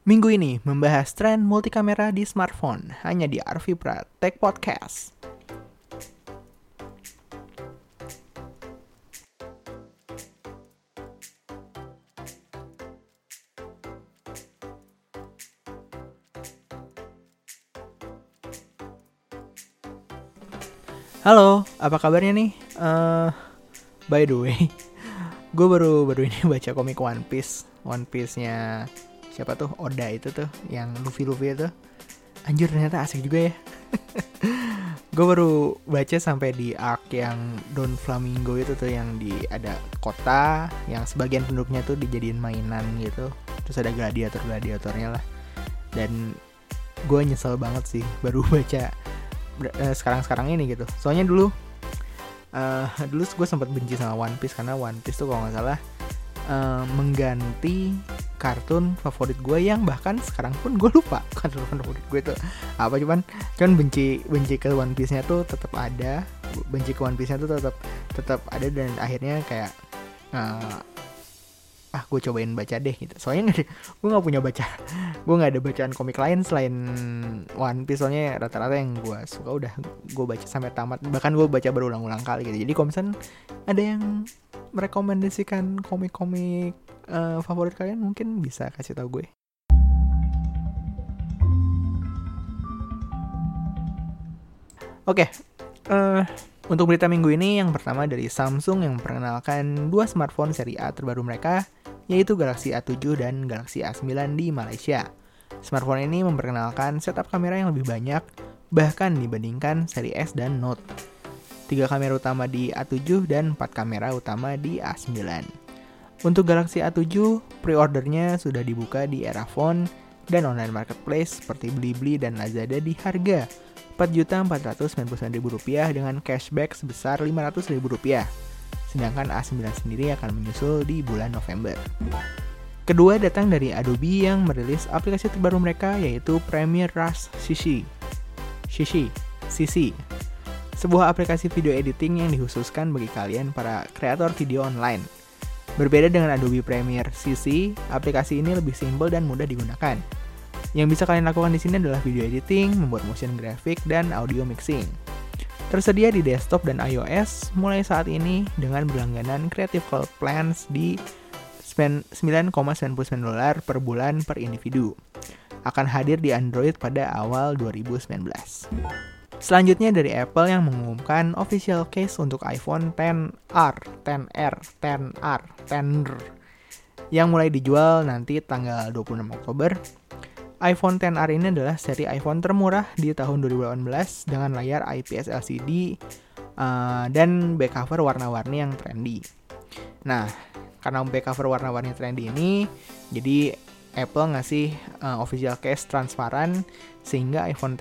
Minggu ini membahas tren multikamera di smartphone hanya di Arvi Tech Podcast. Halo, apa kabarnya nih? Uh, by the way, gue baru baru ini baca komik One Piece, One Piece-nya siapa tuh Oda itu tuh, yang Luffy Luffy itu. Anjir ternyata asik juga ya. gue baru baca sampai di arc yang Don Flamingo itu tuh yang di ada kota yang sebagian penduduknya tuh dijadiin mainan gitu. Terus ada gladiator gladiatornya lah. Dan gue nyesel banget sih baru baca uh, sekarang-sekarang ini gitu. Soalnya dulu uh, dulu gue sempat benci sama One Piece karena One Piece tuh kalau nggak salah uh, mengganti kartun favorit gue yang bahkan sekarang pun gue lupa. Kartun favorit gue itu apa cuman cuman benci benci ke One Piece nya tuh tetap ada. Benci ke One Piece nya tuh tetap tetap ada dan akhirnya kayak uh, ah gue cobain baca deh gitu. Soalnya gak, gue nggak punya baca gue nggak ada bacaan komik lain selain One Piece. Soalnya rata-rata yang gue suka udah gue baca sampai tamat. Bahkan gue baca berulang-ulang kali gitu. Jadi kalau misalnya ada yang merekomendasikan komik-komik uh, favorit kalian mungkin bisa kasih tau gue oke okay, uh, eh, untuk berita minggu ini yang pertama dari Samsung yang memperkenalkan dua smartphone seri A terbaru mereka yaitu Galaxy A7 dan Galaxy A9 di Malaysia. Smartphone ini memperkenalkan setup kamera yang lebih banyak, bahkan dibandingkan seri S dan Note. Tiga kamera utama di A7 dan empat kamera utama di A9. Untuk Galaxy A7, pre-ordernya sudah dibuka di era phone dan online marketplace seperti Blibli dan Lazada di harga Rp4.499.000 dengan cashback sebesar Rp500.000 sedangkan A9 sendiri akan menyusul di bulan November. Kedua datang dari Adobe yang merilis aplikasi terbaru mereka yaitu Premiere Rush CC. CC, CC. Sebuah aplikasi video editing yang dikhususkan bagi kalian para kreator video online. Berbeda dengan Adobe Premiere CC, aplikasi ini lebih simpel dan mudah digunakan. Yang bisa kalian lakukan di sini adalah video editing, membuat motion graphic, dan audio mixing. Tersedia di desktop dan iOS mulai saat ini dengan berlangganan Creative Cloud Plans di 9,99 dolar per bulan per individu. Akan hadir di Android pada awal 2019. Selanjutnya dari Apple yang mengumumkan official case untuk iPhone 10R, 10R, 10R, 10R yang mulai dijual nanti tanggal 26 Oktober iPhone XR ini adalah seri iPhone termurah di tahun 2018 dengan layar IPS LCD uh, dan back cover warna-warni yang trendy. Nah, karena back cover warna-warni trendy ini, jadi Apple ngasih uh, official case transparan sehingga iPhone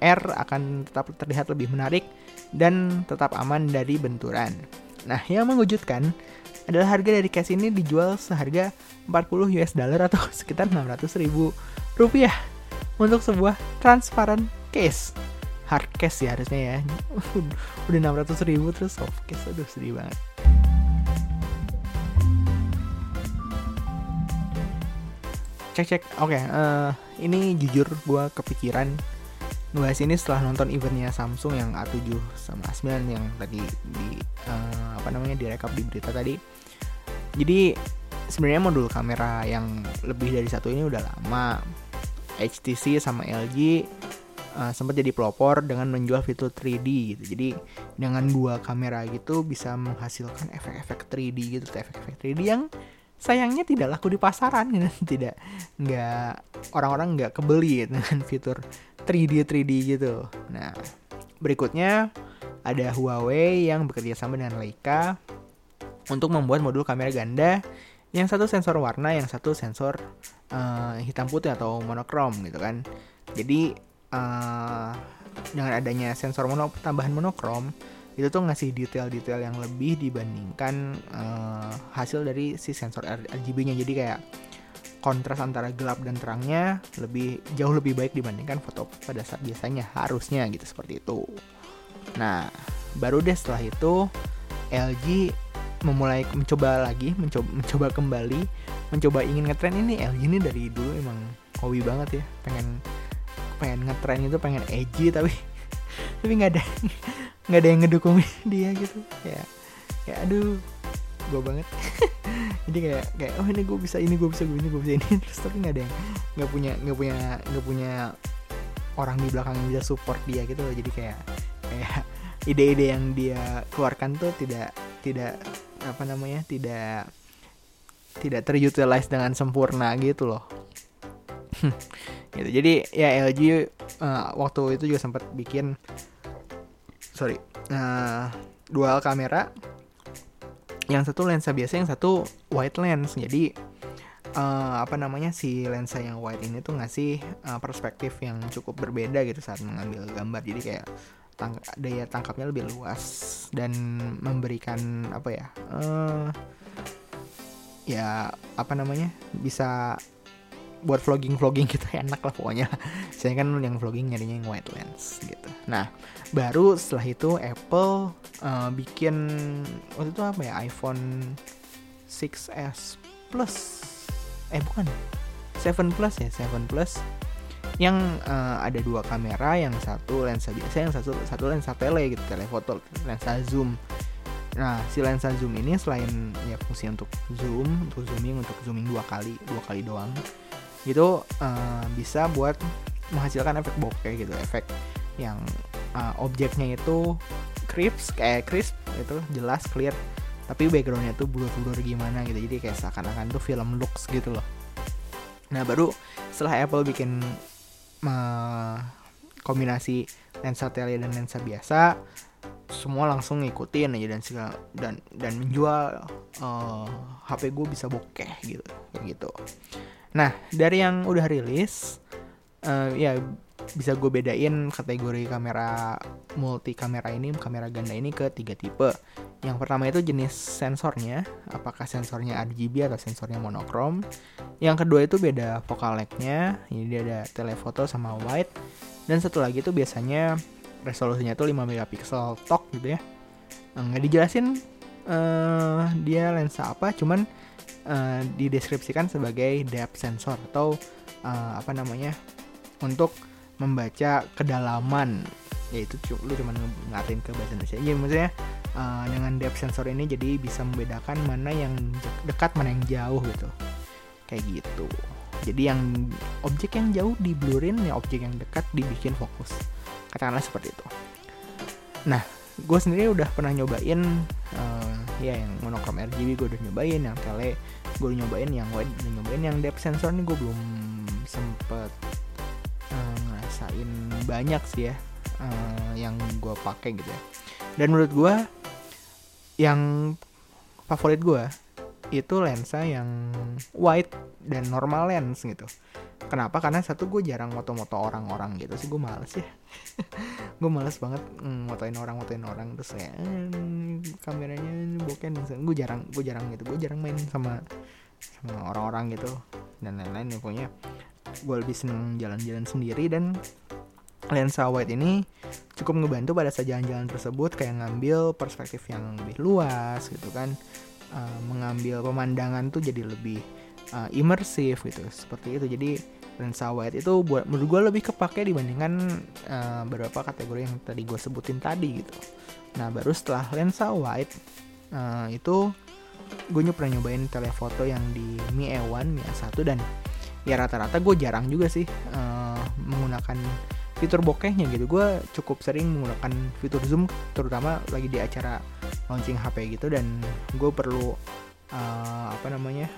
XR akan tetap terlihat lebih menarik dan tetap aman dari benturan. Nah, yang mengejutkan adalah harga dari case ini dijual seharga 40 US dollar atau sekitar 600 ribu rupiah untuk sebuah transparan case. Hard case ya harusnya ya. Udah 600 ribu terus soft case aduh sedih banget. Cek cek. Oke okay, uh, eh, ini jujur gue kepikiran ngebahas ini setelah nonton eventnya Samsung yang A7 sama A9 yang tadi di uh, apa namanya direkap di berita tadi. Jadi sebenarnya modul kamera yang lebih dari satu ini udah lama. HTC sama LG uh, sempat jadi pelopor dengan menjual fitur 3D gitu. Jadi dengan dua kamera gitu bisa menghasilkan efek-efek 3D gitu. Efek-efek 3D yang sayangnya tidak laku di pasaran gitu. Tidak nggak orang-orang nggak kebeli dengan fitur 3D 3D gitu. Nah berikutnya ada Huawei yang bekerja sama dengan Leica untuk membuat modul kamera ganda yang satu sensor warna yang satu sensor uh, hitam putih atau monokrom gitu kan. Jadi uh, dengan adanya sensor mono tambahan monokrom itu tuh ngasih detail-detail yang lebih dibandingkan uh, hasil dari si sensor RGB-nya jadi kayak kontras antara gelap dan terangnya lebih jauh lebih baik dibandingkan foto pada saat biasanya harusnya gitu seperti itu. Nah, baru deh setelah itu LG memulai mencoba lagi, mencoba mencoba kembali, mencoba ingin ngetren ini. LG ini dari dulu emang hobi banget ya pengen pengen ngetren itu pengen edgy tapi tapi nggak ada nggak ada yang ngedukung dia gitu. Ya ya aduh gue banget jadi kayak kayak oh ini gue bisa ini gue bisa gue ini gue bisa ini. Terus tapi nggak ada yang nggak punya nggak punya nggak punya orang di belakang yang bisa support dia gitu loh. Jadi kayak kayak ide-ide yang dia keluarkan tuh tidak tidak apa namanya tidak tidak terutilize dengan sempurna gitu loh. Gitu. Jadi ya LG uh, waktu itu juga sempat bikin sorry uh, dual kamera yang satu lensa biasa yang satu wide lens. Jadi uh, apa namanya si lensa yang wide ini tuh ngasih uh, perspektif yang cukup berbeda gitu saat mengambil gambar. Jadi kayak tang daya tangkapnya lebih luas dan memberikan apa ya uh, ya apa namanya bisa buat vlogging vlogging gitu enak lah pokoknya. Saya kan yang vlogging nyarinya yang wide lens gitu. Nah baru setelah itu Apple uh, bikin waktu itu apa ya iPhone 6s Plus. Eh bukan. 7 Plus ya 7 Plus. Yang uh, ada dua kamera yang satu lensa biasa yang satu satu lensa tele gitu telefoto lensa zoom. Nah si lensa zoom ini selain ya fungsi untuk zoom untuk zooming untuk zooming dua kali dua kali doang gitu uh, bisa buat menghasilkan efek bokeh gitu efek yang uh, objeknya itu crisp kayak crisp itu jelas clear. Tapi backgroundnya tuh blur-blur gimana gitu. Jadi kayak seakan-akan tuh film looks gitu loh. Nah baru setelah Apple bikin uh, kombinasi lensa tele dan lensa biasa semua langsung ngikutin aja dan segala dan dan menjual uh, HP gue bisa bokeh gitu kayak gitu Nah, dari yang udah rilis, uh, ya bisa gue bedain kategori kamera multi kamera ini, kamera ganda ini ke tiga tipe. Yang pertama itu jenis sensornya, apakah sensornya RGB atau sensornya monokrom. Yang kedua itu beda focal length-nya, ini dia ada telefoto sama wide. Dan satu lagi itu biasanya resolusinya itu 5 megapiksel tok gitu ya. Nggak dijelasin uh, dia lensa apa, cuman uh, dideskripsikan sebagai depth sensor atau uh, apa namanya untuk membaca kedalaman yaitu lu cuma ngatin ke bahasa Indonesia. Iya maksudnya uh, dengan depth sensor ini jadi bisa membedakan mana yang dekat mana yang jauh gitu. Kayak gitu. Jadi yang objek yang jauh di blurin ya objek yang dekat dibikin fokus. Katakanlah seperti itu. Nah, gue sendiri udah pernah nyobain uh, ya yang monokrom RGB gue udah nyobain yang tele gue udah nyobain yang wide udah nyobain yang depth sensor nih gue belum sempet uh, ngerasain banyak sih ya uh, yang gue pakai gitu ya. Dan menurut gue yang favorit gue itu lensa yang wide dan normal lens gitu Kenapa? Karena satu gue jarang moto-moto orang-orang gitu sih. Gue males ya. gue males banget mm, motoin orang. Motoin orang terus ya eh, kameranya bokeh gue jarang gue jarang gitu. Gue jarang main sama sama orang-orang gitu dan lain-lain ya. Pokoknya gue lebih seneng jalan-jalan sendiri dan lensa wide ini cukup ngebantu pada saat jalan-jalan tersebut kayak ngambil perspektif yang lebih luas gitu kan. Uh, mengambil pemandangan tuh jadi lebih uh, imersif gitu seperti itu. Jadi lensa wide itu buat menurut gue lebih kepake dibandingkan uh, beberapa kategori yang tadi gue sebutin tadi gitu. Nah baru setelah lensa wide uh, itu gue pernah nyobain telefoto yang di Mi E1 Mi A1 dan ya rata-rata gue jarang juga sih uh, menggunakan fitur bokehnya gitu. Gue cukup sering menggunakan fitur zoom terutama lagi di acara launching HP gitu dan gue perlu uh, apa namanya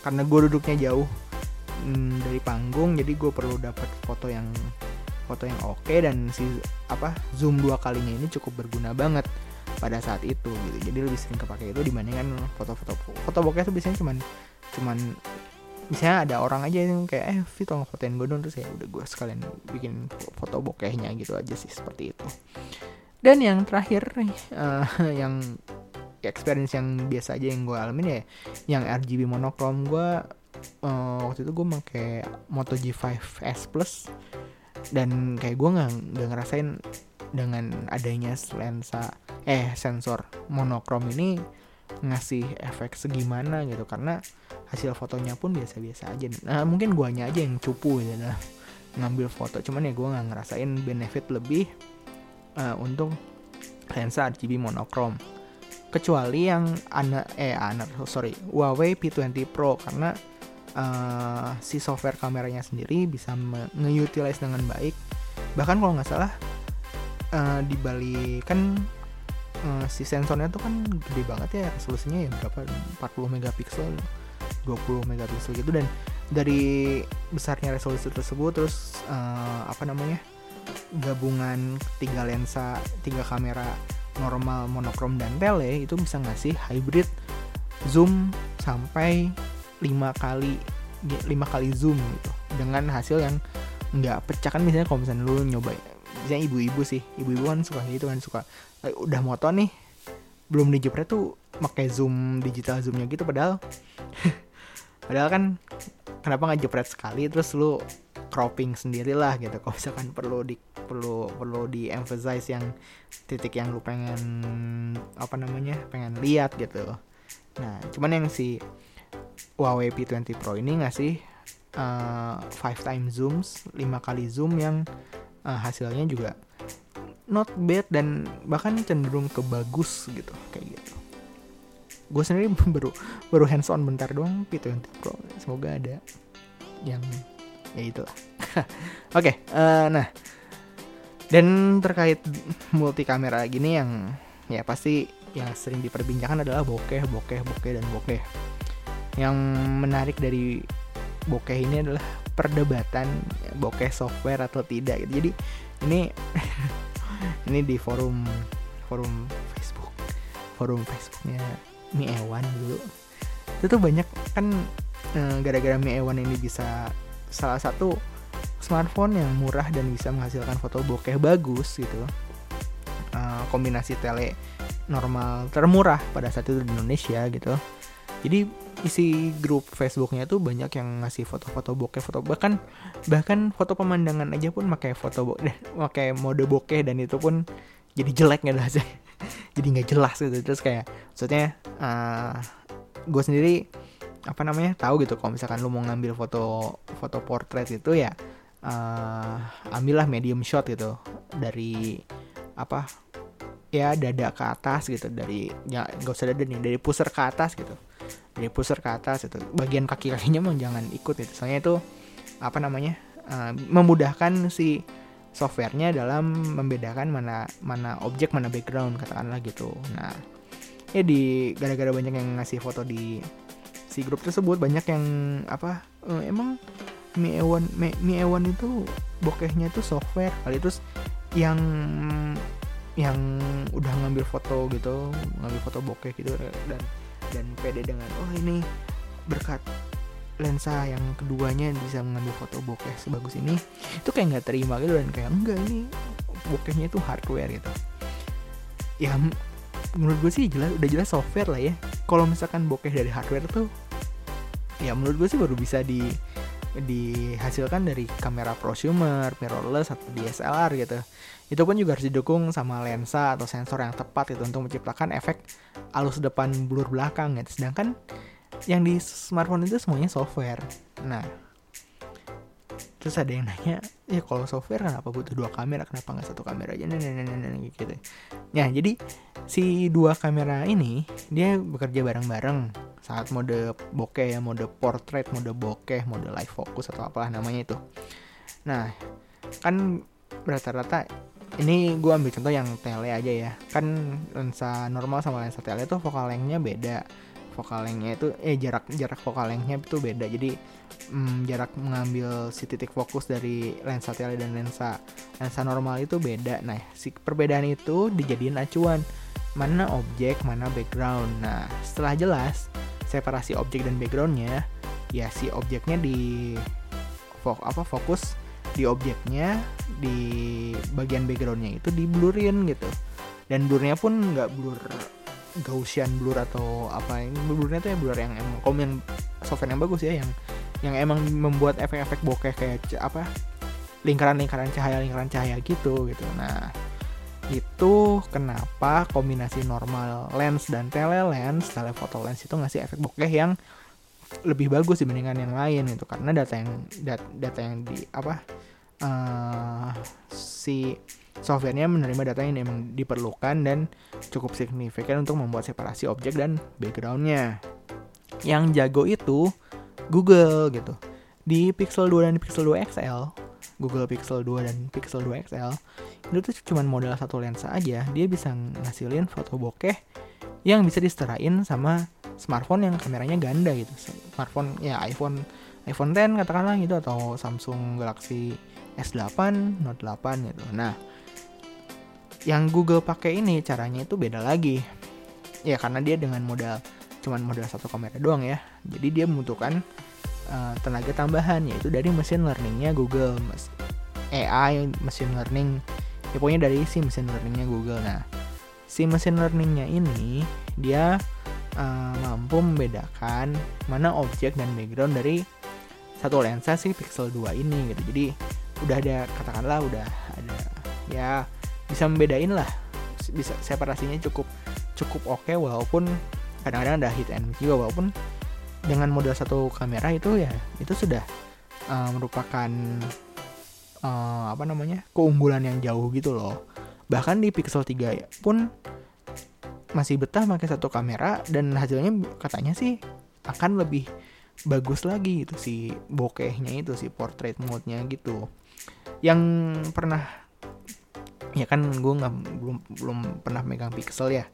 karena gue duduknya jauh mm, dari panggung jadi gue perlu dapat foto yang foto yang oke okay, dan si apa zoom dua kalinya ini cukup berguna banget pada saat itu gitu. Jadi lebih sering kepake itu dibandingkan foto-foto foto bokeh itu biasanya cuman cuman misalnya ada orang aja yang kayak eh Vi tolong fotoin gue dong. Terus ya udah gue sekalian bikin foto bokehnya gitu aja sih seperti itu. Dan yang terakhir uh, yang experience yang biasa aja yang gue alamin ya yang RGB monokrom gue uh, waktu itu gue pakai Moto G5S Plus. Dan kayak gue nggak nggak ngerasain dengan adanya lensa eh sensor monokrom ini ngasih efek segimana gitu. Karena hasil fotonya pun biasa-biasa aja. Nah mungkin guanya aja yang cupu gitu nah ngambil foto. Cuman ya gue nggak ngerasain benefit lebih uh, untuk lensa RGB monokrom kecuali yang ana eh ana sorry Huawei P20 Pro. Karena uh, si software kameranya sendiri bisa nge-utilize dengan baik. Bahkan kalau nggak salah uh, di Bali kan uh, si sensornya tuh kan gede banget ya resolusinya ya berapa? 40 megapiksel 20 megapiksel gitu. Dan dari besarnya resolusi tersebut terus uh, apa namanya gabungan tiga lensa tiga kamera normal monokrom dan tele itu bisa ngasih hybrid zoom sampai 5 kali 5 kali zoom gitu. Dengan hasil yang nggak pecah. Kan misalnya kalau misalnya lu nyoba misalnya ibu-ibu sih ibu-ibu kan suka gitu kan suka eh, udah moto nih belum dijepret tuh pakai zoom digital zoomnya gitu. Padahal padahal kan kenapa nggak jepret sekali terus lu cropping sendiri lah gitu. Kalau misalkan perlu di perlu perlu di emphasize yang titik yang lu pengen apa namanya pengen lihat gitu. Nah cuman yang si Huawei P20 Pro ini ngasih uh, five time zooms 5 kali zoom yang uh, hasilnya juga not bad dan bahkan cenderung ke bagus gitu kayak gitu. Gue sendiri baru baru hands on bentar doang P20 Pro. Semoga ada yang ya itulah. Oke okay, uh, eh, nah dan terkait multi kamera gini yang ya pasti yang sering diperbincangkan adalah bokeh bokeh bokeh dan bokeh. Yang menarik dari bokeh ini adalah perdebatan bokeh software atau tidak gitu. Jadi ini ini di forum forum Facebook. Forum Facebooknya Mi Ewan dulu. Itu tuh banyak kan eh, gara-gara Mi Ewan ini bisa salah satu smartphone yang murah dan bisa menghasilkan foto bokeh bagus gitu. Uh, kombinasi tele normal termurah pada saat itu di Indonesia gitu. Jadi isi grup Facebooknya tuh banyak yang ngasih foto-foto bokeh foto bahkan bahkan foto pemandangan aja pun pakai foto bokeh pakai mode bokeh dan itu pun jadi jelek nggak sih jadi nggak jelas gitu. Terus kayak maksudnya uh, gue sendiri apa namanya tahu gitu kalau misalkan lu mau ngambil foto foto portrait itu ya uh, ambillah medium shot gitu. Dari apa ya dada ke atas gitu. Dari ya nggak usah dada nih dari pusar ke atas gitu. Dari pusar ke atas itu bagian kaki kakinya mau jangan ikut itu soalnya itu apa namanya uh, memudahkan si softwarenya dalam membedakan mana mana objek mana background katakanlah gitu. Nah ya di gara-gara banyak yang ngasih foto di si grup tersebut banyak yang apa uh, emang Mi Ewan Mi, Mi Ewan itu bokehnya itu software kali terus yang yang udah ngambil foto gitu ngambil foto bokeh gitu dan dan pede dengan oh ini berkat lensa yang keduanya bisa mengambil foto bokeh sebagus ini. Itu kayak nggak terima gitu dan kayak enggak ini bokehnya itu hardware gitu. Ya menurut gue sih jelas udah jelas software lah ya. Kalau misalkan bokeh dari hardware tuh ya menurut gue sih baru bisa di dihasilkan dari kamera prosumer, mirrorless atau DSLR gitu. Itu pun juga harus didukung sama lensa atau sensor yang tepat gitu untuk menciptakan efek alus depan blur belakang gitu. Sedangkan yang di smartphone itu semuanya software nah terus ada yang nanya ya kalau software kenapa butuh dua kamera? Kenapa nggak satu kamera aja? Nah, nah, nah, nah, gitu. Ya jadi si dua kamera ini dia bekerja bareng-bareng. Saat mode bokeh ya mode portrait mode bokeh mode live focus atau apalah namanya itu. Nah kan rata-rata ini gue ambil contoh yang tele aja ya. Kan lensa normal sama lensa tele tuh focal lengthnya beda vokal lengthnya itu eh jarak jarak vokal lengthnya itu beda. Jadi mm, jarak mengambil si titik fokus dari lensa tele dan lensa lensa normal itu beda. Nah si perbedaan itu dijadiin acuan. Mana objek mana background. Nah setelah jelas separasi objek dan backgroundnya ya si objeknya di fok apa fokus di objeknya di bagian backgroundnya itu di blurin gitu. Dan blurnya pun nggak blur Gaussian blur atau apa ini blurnya tuh ya blur yang emang kalau yang software yang bagus ya yang yang emang membuat efek-efek bokeh kayak apa lingkaran-lingkaran cahaya lingkaran cahaya gitu gitu. Nah itu kenapa kombinasi normal lens dan tele lens telefoto lens itu ngasih efek bokeh yang lebih bagus dibandingkan yang lain gitu. Karena data yang dat, data yang di apa uh, si softwarenya menerima data yang memang diperlukan dan cukup signifikan untuk membuat separasi objek dan backgroundnya. Yang jago itu Google gitu. Di Pixel 2 dan Pixel 2 XL Google Pixel 2 dan Pixel 2 XL itu tuh cuma model satu lensa aja. Dia bisa ngasilin foto bokeh yang bisa disetarain sama smartphone yang kameranya ganda gitu. Smartphone ya iPhone iPhone 10 katakanlah gitu atau Samsung Galaxy S8 Note 8 gitu. Nah yang Google pakai ini caranya itu beda lagi. Ya karena dia dengan modal cuman modal satu kamera doang ya. Jadi dia membutuhkan uh, tenaga tambahan yaitu dari machine learningnya Google AI machine learning. Ya pokoknya dari si machine learningnya Google. Nah si machine learningnya ini dia uh, mampu membedakan mana objek dan background dari satu lensa si Pixel 2 ini gitu. Jadi udah ada katakanlah udah ada ya bisa membedain lah. Bisa separasinya cukup cukup oke okay, walaupun kadang-kadang ada hit and miss juga. Walaupun dengan modal satu kamera itu ya itu sudah uh, merupakan uh, apa namanya keunggulan yang jauh gitu loh. Bahkan di Pixel 3 pun masih betah pakai satu kamera dan hasilnya katanya sih akan lebih bagus lagi gitu si bokehnya itu si portrait mode-nya gitu. Yang pernah ya kan gue nggak belum belum pernah megang pixel ya.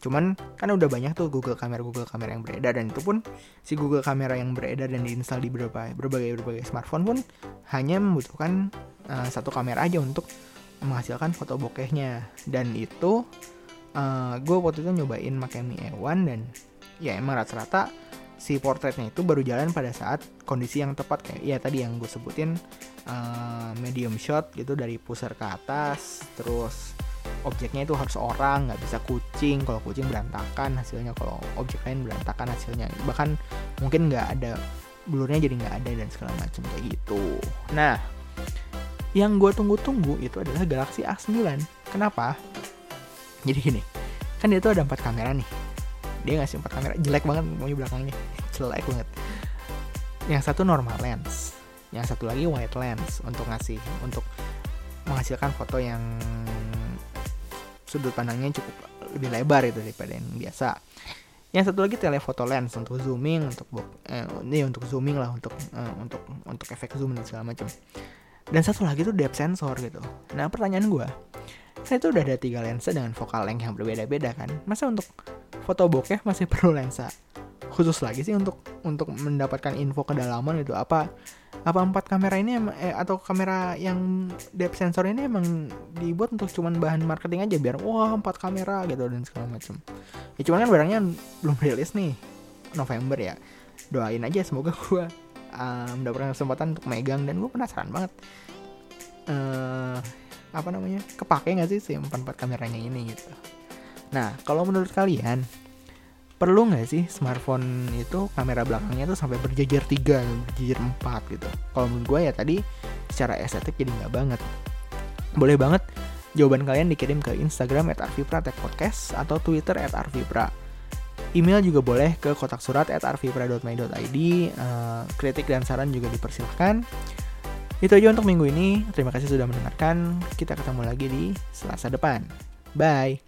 Cuman kan udah banyak tuh Google Kamera Google Kamera yang beredar dan itu pun si Google Kamera yang beredar dan diinstal di berbagai berbagai berbagai smartphone pun hanya membutuhkan uh, satu kamera aja untuk menghasilkan foto bokehnya. Dan itu uh, eh, gue waktu itu nyobain pakai Mi E1 dan ya emang rata-rata si portraitnya itu baru jalan pada saat kondisi yang tepat kayak ya tadi yang gue sebutin uh, medium shot gitu dari pusar ke atas terus objeknya itu harus orang nggak bisa kucing. Kalau kucing berantakan hasilnya kalau objek lain berantakan hasilnya. Bahkan mungkin nggak ada blurnya jadi nggak ada dan segala macam kayak gitu. Nah yang gue tunggu-tunggu itu adalah Galaxy A9 kenapa? Jadi gini kan dia tuh ada empat kamera nih. Dia ngasih empat kamera. Jelek banget mau belakangnya. Jelek banget. Yang satu normal lens yang satu lagi wide lens untuk ngasih untuk menghasilkan foto yang sudut pandangnya cukup lebih lebar itu daripada yang biasa. Yang satu lagi telefoto lens untuk zooming untuk eh, ini untuk zooming lah untuk eh, untuk untuk efek zoom dan segala macam. Dan satu lagi tuh depth sensor gitu. Nah pertanyaan gue saya tuh udah ada tiga lensa dengan focal length yang berbeda-beda kan? Masa untuk foto bokeh masih perlu lensa khusus lagi sih untuk untuk mendapatkan info kedalaman itu apa apa empat kamera ini eh, atau kamera yang depth sensor ini emang dibuat untuk cuman bahan marketing aja biar wah empat kamera gitu dan segala macam ya cuman kan barangnya belum rilis nih November ya. Doain aja semoga gue mendapatkan kesempatan untuk megang dan gue penasaran banget. Uh, apa namanya kepake nggak sih si empat empat kameranya ini gitu. Nah kalau menurut kalian perlu nggak sih smartphone itu kamera belakangnya tuh sampai berjejer tiga berjejer empat gitu? Kalau menurut gue ya tadi secara estetik jadi nggak banget. Boleh banget jawaban kalian dikirim ke Instagram at Arvipra Tech Podcast atau Twitter at Arvipra. Email juga boleh ke kotak surat at arvipra.my.id uh, kritik dan saran juga dipersilahkan. Itu aja untuk minggu ini. Terima kasih sudah mendengarkan. Kita ketemu lagi di selasa depan. Bye